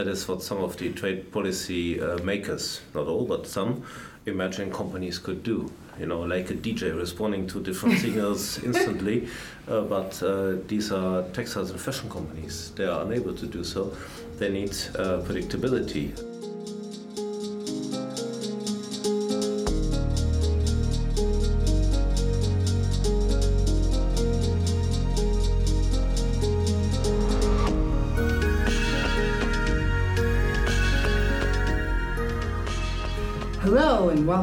That is what some of the trade policy uh, makers, not all, but some, imagine companies could do. You know, like a DJ responding to different signals instantly. Uh, but uh, these are textiles and fashion companies. They are unable to do so. They need uh, predictability.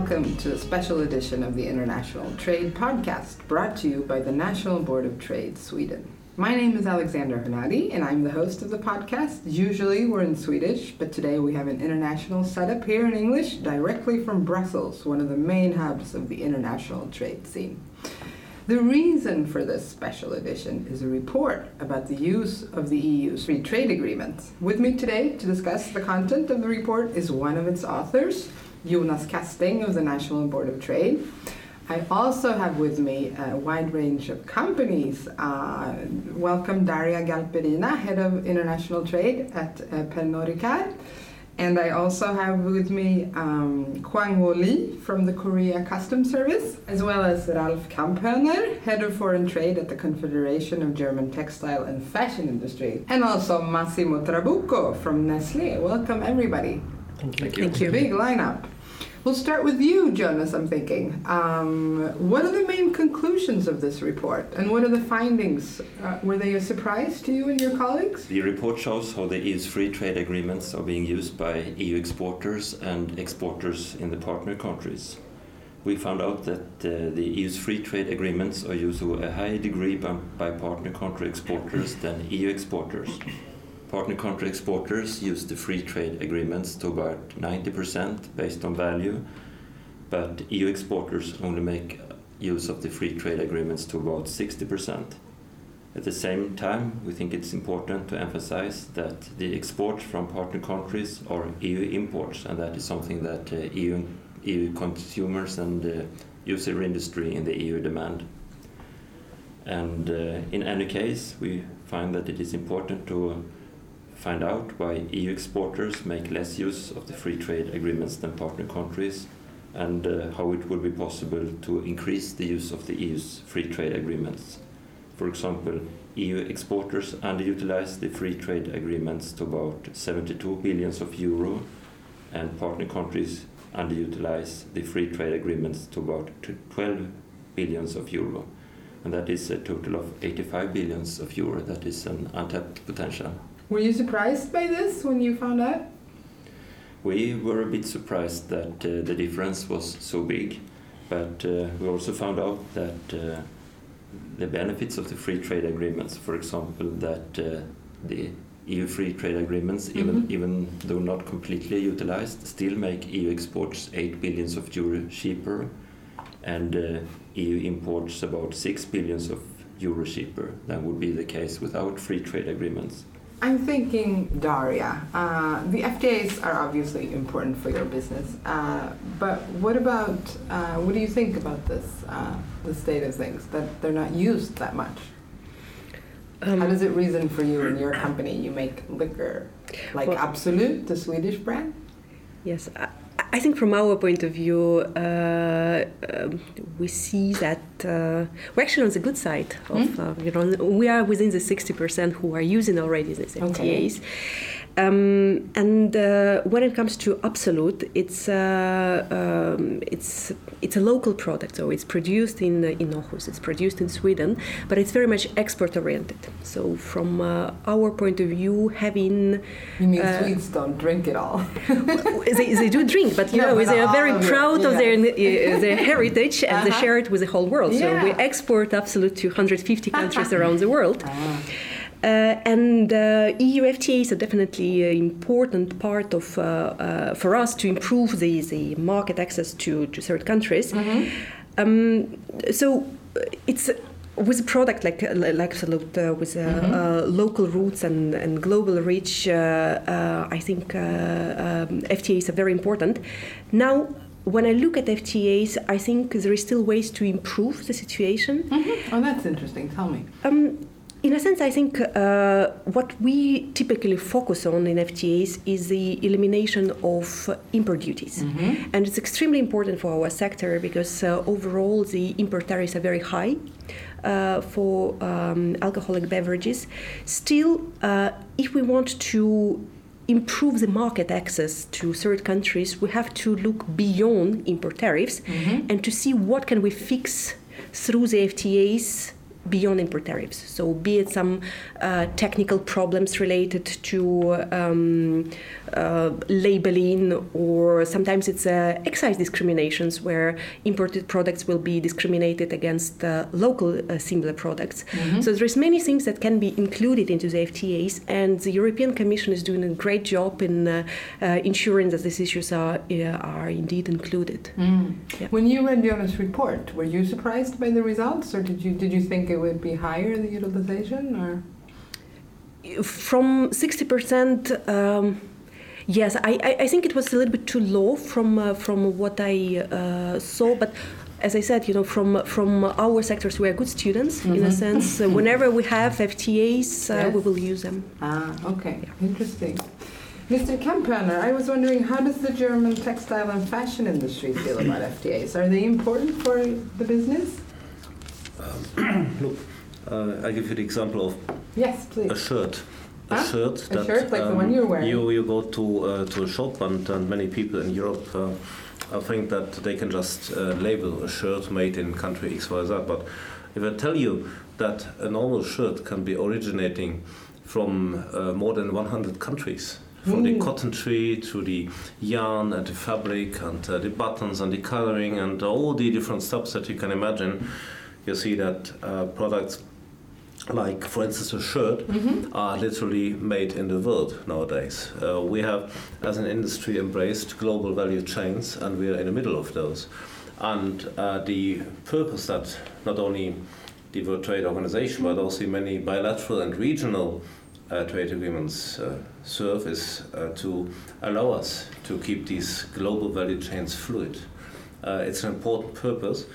Welcome to a special edition of the International Trade Podcast, brought to you by the National Board of Trade Sweden. My name is Alexander Hernadi, and I'm the host of the podcast. Usually we're in Swedish, but today we have an international setup here in English, directly from Brussels, one of the main hubs of the international trade scene. The reason for this special edition is a report about the use of the EU's free trade agreements. With me today to discuss the content of the report is one of its authors, Jonas Kasting of the National Board of Trade. I also have with me a wide range of companies. Uh, welcome Daria Galperina, Head of International Trade at uh, Pernod Ricard. And I also have with me um, Kwang Wo Lee from the Korea Customs Service, as well as Ralf Kamphöner, Head of Foreign Trade at the Confederation of German Textile and Fashion Industry, and also Massimo Trabucco from Nestle. Welcome, everybody. Thank you. Thank you. Thank you. Big lineup. We'll start with you, Jonas, I'm thinking. Um, what are the main conclusions of this report and what are the findings? Uh, were they a surprise to you and your colleagues? The report shows how the EU's free trade agreements are being used by EU exporters and exporters in the partner countries. We found out that uh, the EU's free trade agreements are used to a higher degree by, by partner country exporters than EU exporters. Partner country exporters use the free trade agreements to about 90% based on value, but EU exporters only make use of the free trade agreements to about 60%. At the same time, we think it's important to emphasize that the exports from partner countries are EU imports, and that is something that uh, EU, EU consumers and uh, user industry in the EU demand. And uh, in any case, we find that it is important to find out why EU exporters make less use of the free trade agreements than partner countries and uh, how it would be possible to increase the use of the EU's free trade agreements. For example, EU exporters underutilize the free trade agreements to about 72 billions of euro and partner countries underutilize the free trade agreements to about 12 billions of euro. And that is a total of 85 billions of euro. That is an untapped potential. Were you surprised by this when you found out? We were a bit surprised that uh, the difference was so big, but uh, we also found out that uh, the benefits of the free trade agreements, for example, that uh, the EU free trade agreements, mm-hmm. even even though not completely utilized, still make EU exports eight billions of euro cheaper, and uh, EU imports about six billions of euro cheaper than would be the case without free trade agreements. I'm thinking, Daria, uh, the FTAs are obviously important for your business, uh, but what about, uh, what do you think about this, uh, the state of things, that they're not used that much? Um, How does it reason for you in your company? You make liquor, like well, Absolut, the Swedish brand? Yes, I think from our point of view, uh, uh, we see that uh, we're actually on the good side of, mm. you know, we are within the 60% who are using already these FTAs. Okay. Um, and uh, when it comes to Absolut, it's uh, um, it's it's a local product, so it's produced in in Åhus, it's produced in Sweden, but it's very much export oriented. So from uh, our point of view, having you mean uh, Swedes don't drink it all? they, they do drink, but you know they are very proud of, their uh, their heritage and -huh. they share it with the whole world. Yeah. So we export Absolut to 150 countries around the world. -huh. Uh, and uh, EU FTAs are definitely an important part of uh, uh, for us to improve the, the market access to, to third countries. Mm-hmm. Um, so uh, it's with a product like like uh, with mm-hmm. local roots and, and global reach, I think um, FTAs are very important. Now, when I look at FTAs, I think there is still ways to improve the situation. Mm-hmm. Oh, that's interesting. Tell me. Um, in a sense, I think uh, what we typically focus on in FTAs is the elimination of import duties. Mm-hmm. And it's extremely important for our sector because uh, overall the import tariffs are very high. Uh, for um, alcoholic beverages. Still, uh, if we want to improve the market access to third countries, we have to look beyond import tariffs mm-hmm. and to see what can we fix through the FTAs beyond import tariffs. So, be it some uh, technical problems related to um, uh, labeling, or sometimes it's uh, excise discriminations where imported products will be discriminated against uh, local uh, similar products. Mm-hmm. So, there's many things that can be included into the FTAs, and the European Commission is doing a great job in uh, ensuring that these issues are are indeed included. Mm. Yeah. When you read Jonas' report, were you surprised by the results, or did you did you think it it would be higher the utilization or from 60% um, yes I, I think it was a little bit too low from uh, from what i uh, saw but as I said, you know, from from our sectors, we are good students mm-hmm. in a mm-hmm. sense. Uh, whenever we have FTAs, uh, yes. we will use them. Ah, okay, yeah. interesting. Mr. Kamphöner, I was wondering, how does the German textile and fashion industry feel about FTAs? Are they important for the business? Um, look, uh, I give you the example of yes, please. a shirt. A huh? shirt a that shirt like um, the one you're wearing. You, you go to uh, to a shop and, and many people in Europe uh, think that they can just uh, label a shirt made in country X Y Z. But if I tell you that a normal shirt can be originating from uh, more than 100 countries, from the cotton tree to the yarn and the fabric and uh, the buttons and the coloring and all the different stuff that you can imagine you see that uh, products like for instance a shirt mm-hmm. are literally made in the world nowadays uh, we have as an industry embraced global value chains and we are in the middle of those and uh, the purpose that not only the World Trade Organization but also many bilateral and regional uh, trade agreements uh, serve is uh, to allow us to keep these global value chains fluid. Uh, it's an important purpose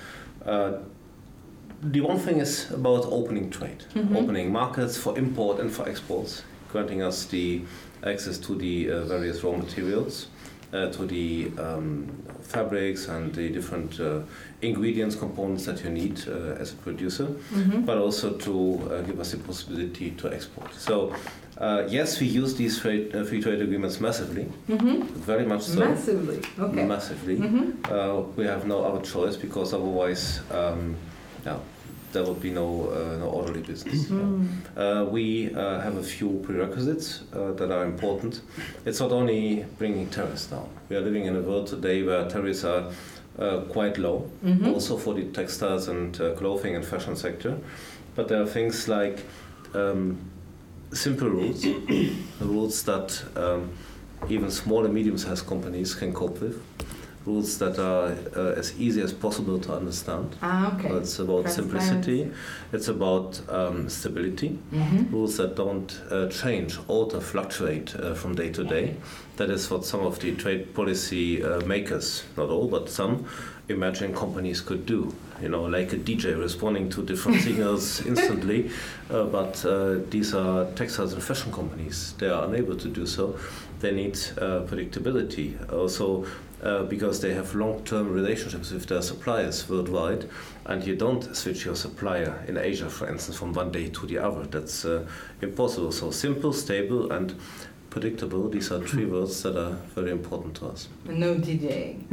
the one thing is about opening trade, mm-hmm. opening markets for import and for exports, granting us the access to the uh, various raw materials, uh, to the um, fabrics and the different uh, ingredients, components that you need uh, as a producer, mm-hmm. but also to uh, give us the possibility to export. So. Uh, yes, we use these free, free trade agreements massively, mm-hmm. very much so. Massively, okay. Massively. Mm-hmm. we have no other choice because otherwise, um, yeah, there would be no uh, no orderly business. Mm-hmm. Uh, we uh, have a few prerequisites uh, that are important. It's not only bringing tariffs down. We are living in a world today where tariffs are uh, quite low, mm-hmm. also for the textiles and uh, clothing and fashion sector. But there are things like um, simple rules, rules that um, even small and medium-sized companies can cope with rules that are uh, as easy as possible to understand. Ah, okay. it's about simplicity. It's about um, stability. Mm-hmm. Rules that don't uh, change, alter, fluctuate uh, from day to day. That is what some of the trade policy uh, makers, not all, but some, imagine companies could do. You know, like a DJ responding to different signals instantly. Uh, but uh, these are textiles and fashion companies. They are unable to do so. They need predictability. Also, uh, because they have long-term relationships with their suppliers worldwide, and you don't switch your supplier in Asia, for instance, from one day to the other. That's uh, impossible. So simple, stable, and predictable. These are three words that are very important to us. No DJing.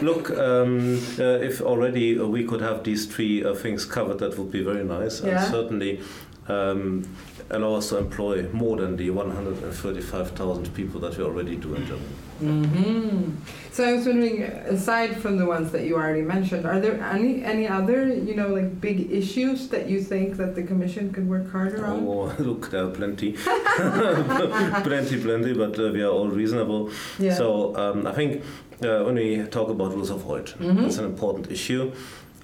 Look, um, uh, if already we could have these three uh, things covered, that would be very nice. Yeah. And certainly. Um, allow us to employ more than the 135,000 people that we already do in Germany. Mm-hmm. So I was wondering, aside from the ones that you already mentioned, are there any any other you know like big issues that you think that the Commission could work harder on? Oh, look, there are plenty, plenty, plenty, but uh, we are all reasonable. Yeah. So um, I think uh, when we talk about rules of origin, mm-hmm. it's an important issue.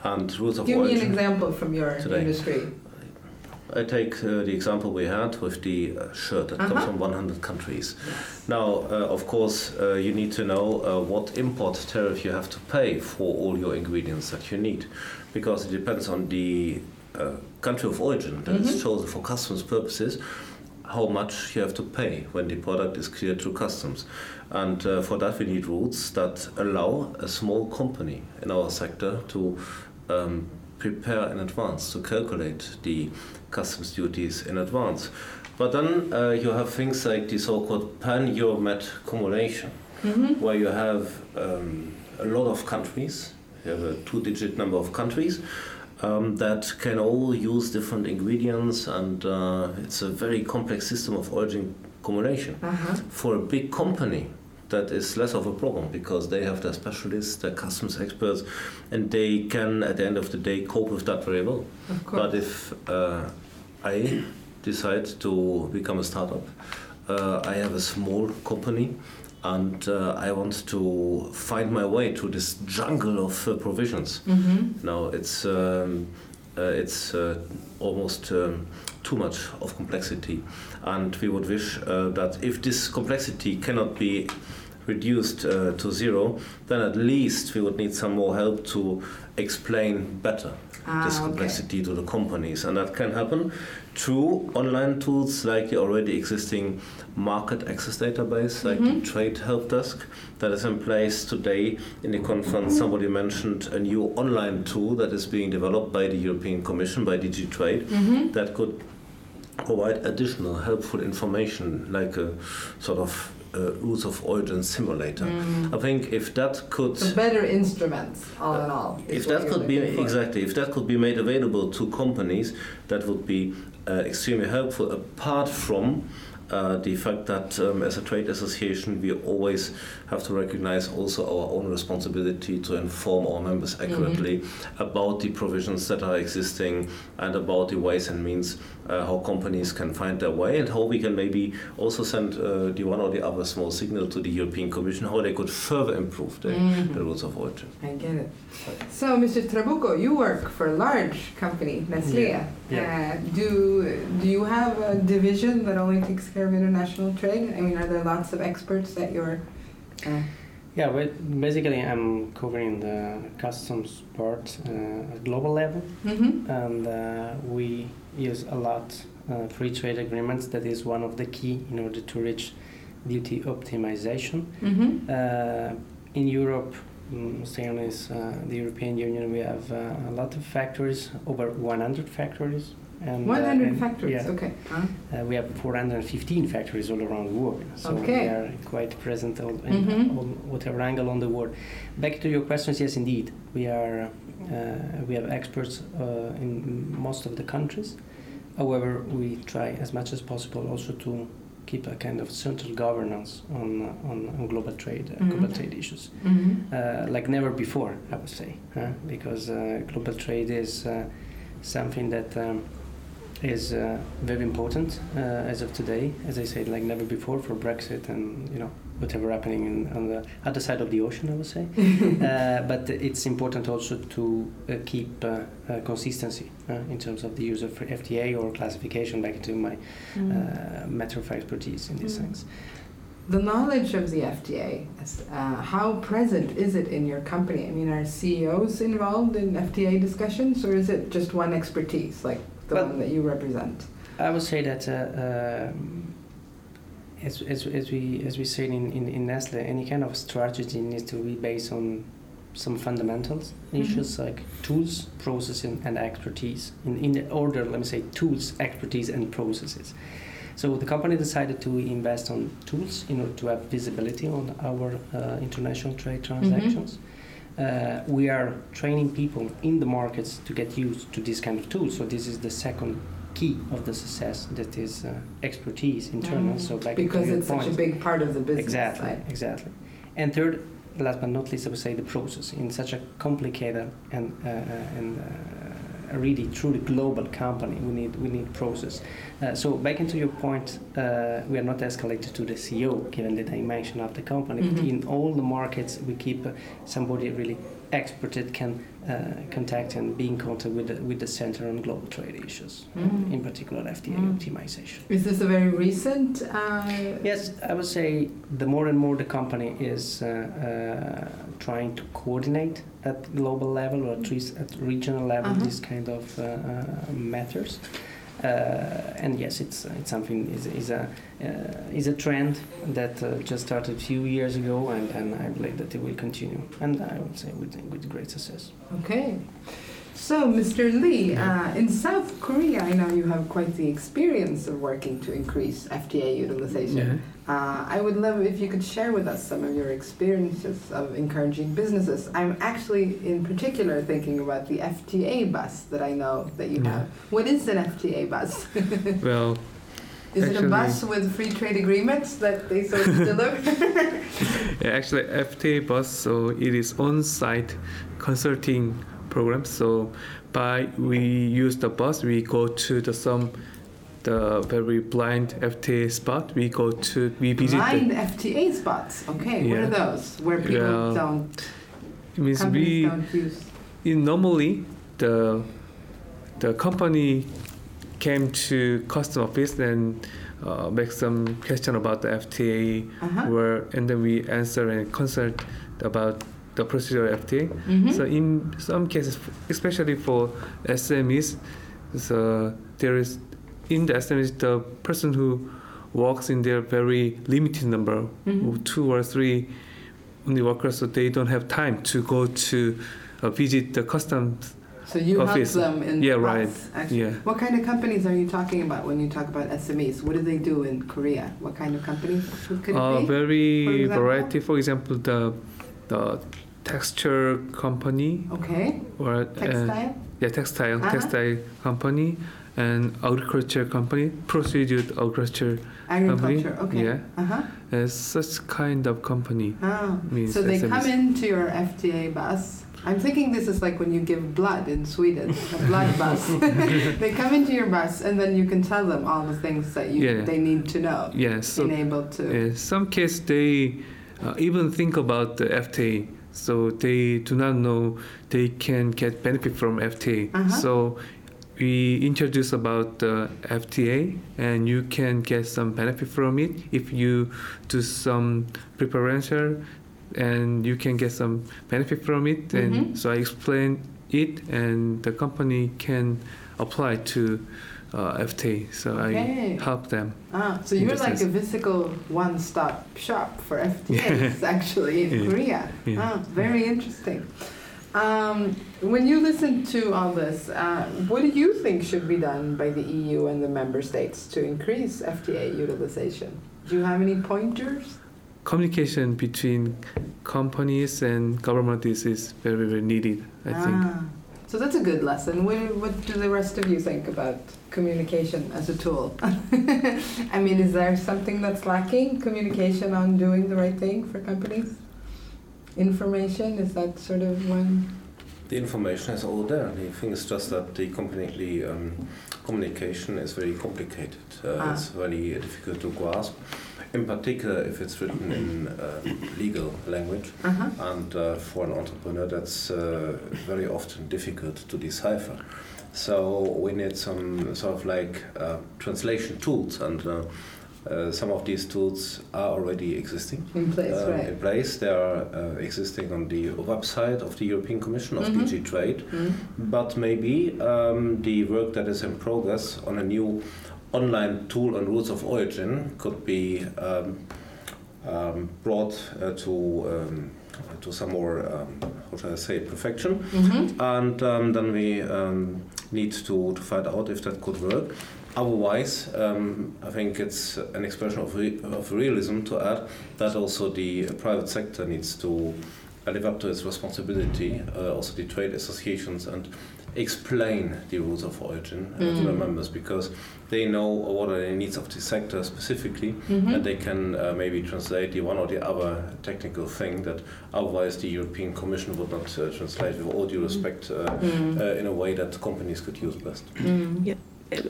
And rules of Give origin. Give me an example from your today. industry. I take uh, the example we had with the uh, shirt that uh-huh. comes from 100 countries. Yes. Now, uh, of course, uh, you need to know uh, what import tariff you have to pay for all your ingredients that you need, because it depends on the uh, country of origin that mm-hmm. is chosen for customs purposes, how much you have to pay when the product is cleared through customs. And uh, for that, we need rules that allow a small company in our sector to um, prepare in advance, to calculate the customs duties in advance. But then uh, you have things like the so called pan Euromed cumulation, mm-hmm. where you have um, a lot of countries, you have a two digit number of countries um, that can all use different ingredients, and uh, it's a very complex system of origin cumulation. Uh-huh. For a big company, that is less of a problem because they have their specialists, their customs experts, and they can, at the end of the day, cope with that very well. But if uh, I decide to become a startup, uh, I have a small company and uh, I want to find my way through this jungle of uh, provisions. Mm-hmm. Now it's um, uh, it's uh, almost um, too much of complexity, and we would wish uh, that if this complexity cannot be reduced uh, to zero, then at least we would need some more help to explain better ah, this complexity okay. to the companies, and that can happen through online tools like the already existing market access database, like mm-hmm. the Trade Help Desk, that is in place today. In the conference, mm-hmm. somebody mentioned a new online tool that is being developed by the European Commission, by DG Trade, mm-hmm. that could provide additional helpful information, like a sort of uh, rules of origin simulator. Mm. I think if that could so better instruments, all in all. If that could be exactly, if that could be made available to companies, that would be uh, extremely helpful. Apart from uh, the fact that um, as a trade association we always have to recognize also our own responsibility to inform our members accurately mm-hmm. about the provisions that are existing and about the ways and means uh, how companies can find their way and how we can maybe also send uh, the one or the other small signal to the European Commission how they could further improve the, mm-hmm. the rules of origin. I get it. So, Mr. Trabucco, you work for a large company, Nestle. Yeah. yeah. Uh, do do you have a division that only takes care of international trade? I mean, are there lots of experts that you're uh, yeah, but basically I'm covering the customs part uh, at global level, mm-hmm. and uh, we use a lot uh, free trade agreements. That is one of the key in order to reach duty optimization. Mm-hmm. Uh, in Europe, um, staying uh, the European Union, we have uh, a lot of factories, over 100 factories and, 100 uh, factories, yeah, okay. Huh? Uh, we have 415 factories all around the world, so okay. we are quite present all, in mm-hmm. all, whatever angle on the world. Back to your questions, yes, indeed, we are uh, we have experts uh, in most of the countries. However, we try as much as possible also to keep a kind of central governance on on, on global trade, uh, mm-hmm. global trade issues, mm-hmm. Uh, like never before, I would say, because global trade is something that um, is uh, very important uh, as of today, as I said, like never before for Brexit and you know whatever happening in, on the other side of the ocean, I would say. uh, but it's important also to uh, keep uh, uh, consistency in terms of the use of FTA or classification. Back to my mm. matter of expertise in these mm. sense. The knowledge of the FTA, how present is it in your company? I mean, are CEOs involved in FTA discussions, or is it just one expertise, like the one that you represent? I would say that, uh, um, as, as, as, we as we say in, in, in Nestle, any kind of strategy needs to be based on some fundamentals mm-hmm. issues like tools, processing, and expertise. In, in the order, let me say tools, expertise, and processes. So the company decided to invest on tools in order to have visibility on our uh, international trade mm-hmm. transactions. Mm-hmm uh, we are training people in the markets to get used to this kind of tools. So this is the second key of the success that is uh, expertise internal. Mm. So back because it's point. such a big part of the business. Exactly, side. exactly. And third, last but not least, I would say the process in such a complicated and uh, uh and uh, really truly global company. We need we need process. Uh, so back into your point, uh, we are not escalated to the CEO given the dimension of the company. Mm-hmm. But in all the markets, we keep uh, somebody really expert can uh, contact and be in contact with the, with the Center on Global Trade Issues, mm. in particular FTA mm. optimization. Is this a very recent? Uh... Yes, I would say the more and more the company is uh, uh trying to coordinate at global level or at least at regional level -huh. these kind of uh, uh, matters. Uh, and yes, it's it's something is is a uh, is a trend that uh, just started a few years ago, and, and I believe that it will continue, and I would say with with great success. Okay. So, Mr. Lee, uh, in South Korea, I know you have quite the experience of working to increase FTA utilization. Yeah. Uh, I would love if you could share with us some of your experiences of encouraging businesses. I'm actually, in particular, thinking about the FTA bus that I know that you yeah. have. What is an FTA bus? well, is actually, it a bus with free trade agreements that they sort of deliver? yeah, actually, FTA bus. So it is on-site consulting program. So by we use the bus, we go to the some the very blind FTA spot. We go to we visit blind the, FTA spots. Okay, yeah. what are those? Where people yeah. don't. It means we. Don't use. In normally the the company came to customer office and uh, make some question about the FTA, uh-huh. where and then we answer and consult about the procedure FTA. Mm-hmm. So in some cases, especially for SMEs, so there is in the SMEs the person who works in their very limited number, mm-hmm. two or three only workers, so they don't have time to go to uh, visit the customs. So you office. help them in yeah, right. Actually. Yeah. What kind of companies are you talking about when you talk about SMEs? What do they do in Korea? What kind of companies could it uh, be? Very for variety. For example, the the texture company. Okay. Or uh, textile. Uh, yeah, textile uh-huh. textile company and agriculture company, proceeded agriculture, agriculture company. Okay. Yeah. Uh-huh. Uh, such kind of company. Oh. So they come into your FTA bus. I'm thinking this is like when you give blood in Sweden, a blood bus. they come into your bus, and then you can tell them all the things that you yeah. they need to know. Yes. Yeah, so, able to. Yeah, some case they uh, even think about the FTA so they do not know they can get benefit from FTA. Uh-huh. So we introduce about the FTA and you can get some benefit from it if you do some preparation and you can get some benefit from it and mm-hmm. so I explain it and the company can apply to uh, FT, so okay. I help them. Ah, so you're like a physical one-stop shop for FTAs yeah. actually in yeah. Korea. Yeah. Ah, very interesting. Um, when you listen to all this, uh, what do you think should be done by the EU and the member states to increase FTA utilization? Do you have any pointers? Communication between companies and government is, is very, very needed, I ah. think. So that's a good lesson. What, what do the rest of you think about communication as a tool? I mean, is there something that's lacking? Communication on doing the right thing for companies? Information, is that sort of one? The information is all there. The thing is just that the company um, communication is very complicated. Uh, ah. It's very difficult to grasp in particular if it's written in uh, legal language. Uh-huh. And uh, for an entrepreneur, that's uh, very often difficult to decipher. So we need some sort of like uh, translation tools, and uh, uh, some of these tools are already existing in place. right. In place, they are existing on the website of the European Commission of mm-hmm. DG Trade. Mm-hmm. But maybe um, the work that is in progress on a new online tool on rules of origin could be um, um, brought uh, to um, to some more um, how should I say perfection, mm-hmm. and um, then we um, need to, to find out if that could work. Otherwise, I think it's an expression of, re- of realism to add that also the private sector needs to live up to its responsibility, uh, also the trade associations and explain the rules of origin uh, mm. to the members because they know what are the needs of the sector specifically mm-hmm. and they can uh, maybe translate the one or the other technical thing that otherwise the European Commission would not uh, translate with all due respect uh, mm. Uh, in a way that companies could use best. Mm. Yeah.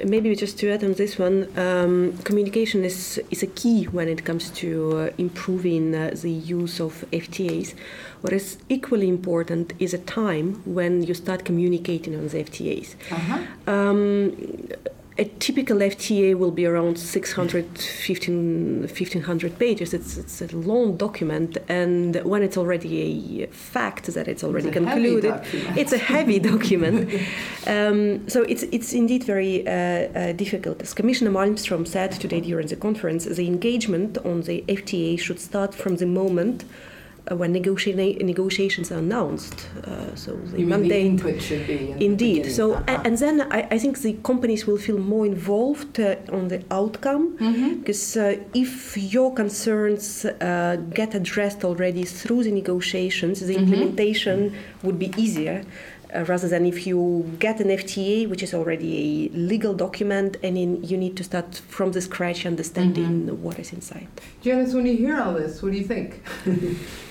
Maybe just to add on this one, um, communication is, is a key when it comes to uh, improving uh, the use of FTAs. What is equally important is a time when you start communicating on the FTAs. Uh-huh. Um, a typical FTA will be around 600, 1500 pages. It's, it's a long document, and when it's already a fact that it's already it's concluded, it's a heavy document. um, so it's, it's indeed very uh, uh, difficult. As Commissioner Malmström said today during the conference, the engagement on the FTA should start from the moment when negotiating negotiations are announced. Uh, so the you mandate the input should be in indeed. so uh-huh. and then I, I, think the companies will feel more involved uh, on the outcome mm-hmm. because uh, if your concerns uh, get addressed already through the negotiations, the mm-hmm. implementation would be easier uh, rather than if you get an FTA, which is already a legal document, and in, you need to start from the scratch understanding mm-hmm. what is inside. Jonas, when you hear all this, what do you think?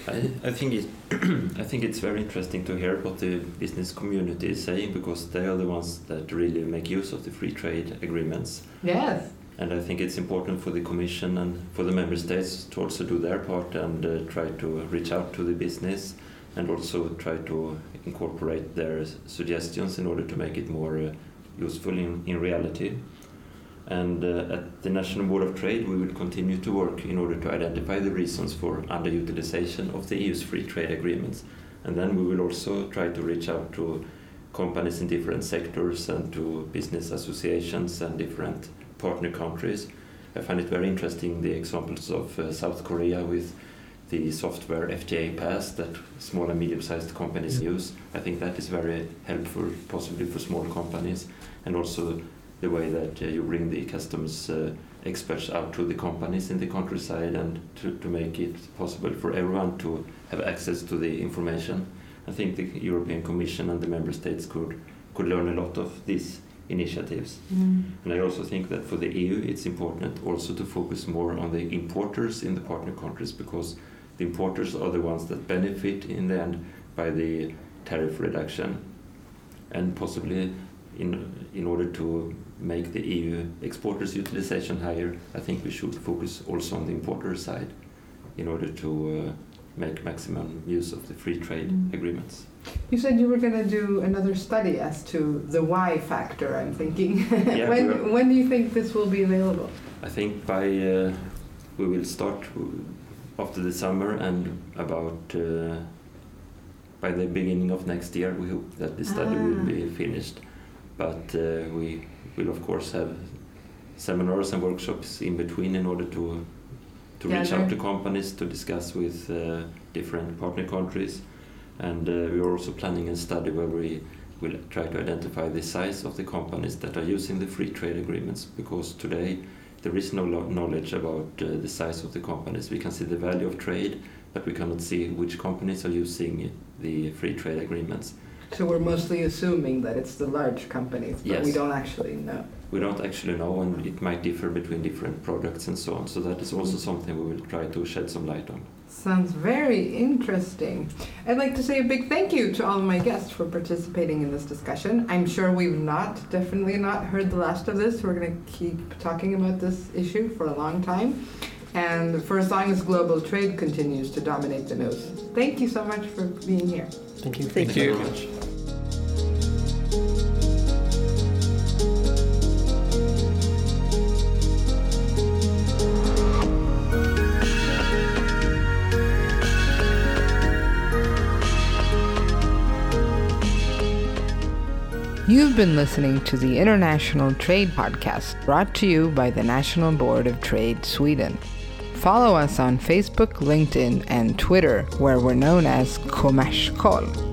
I, I think it, I think it's very interesting to hear what the business community is saying because they are the ones that really make use of the free trade agreements. Yes. And I think it's important for the Commission and for the member states to also do their part and uh, try to reach out to the business and also try to incorporate their suggestions in order to make it more uh, useful in, in reality. And uh, at the National Board of Trade, we will continue to work in order to identify the reasons for underutilization of the EU's free trade agreements. And then we will also try to reach out to companies in different sectors and to business associations and different partner countries. I find it very interesting the examples of uh, South Korea with the software FTA Pass that small and medium-sized companies mm. use. I think that is very helpful, possibly for small companies, and also the way that uh, you bring the customs uh, experts out to the companies in the countryside and to, to make it possible for everyone to have access to the information. I think the European Commission and the member states could could learn a lot of these initiatives. Mm. And I also think that for the EU, it's important also to focus more on the importers in the partner countries because the importers are the ones that benefit in the end by the tariff reduction and possibly in, in order to make the EU exporters utilization higher, I think we should focus also on the importer side in order to uh, make maximum use of the free trade mm. agreements. You said you were going to do another study as to the why factor, I'm thinking. Yeah, when, when do you think this will be available? I think by uh, we will start after the summer and about uh, by the beginning of next year we hope that the study ah. will be finished. But uh, we will of course have seminars and workshops in between in order to to yeah, reach out to companies to discuss with uh, different partner countries. And uh, we are also planning a study where we will try to identify the size of the companies that are using the free trade agreements because today there is no knowledge about uh, the size of the companies. We can see the value of trade, but we cannot see which companies are using the free trade agreements. So we're mostly assuming that it's the large companies, but yes. we don't actually know. We don't actually know, and it might differ between different products and so on. So that is also mm-hmm. something we will try to shed some light on. Sounds very interesting. I'd like to say a big thank you to all of my guests for participating in this discussion. I'm sure we've not, definitely not heard the last of this. We're going to keep talking about this issue for a long time. And for as long as global trade continues to dominate the news. Thank you so much for being here. Thank you. Thank, thank you. you. You've been listening to the International Trade Podcast brought to you by the National Board of Trade Sweden. Follow us on Facebook, LinkedIn, and Twitter, where we're known as Kommerskollegium.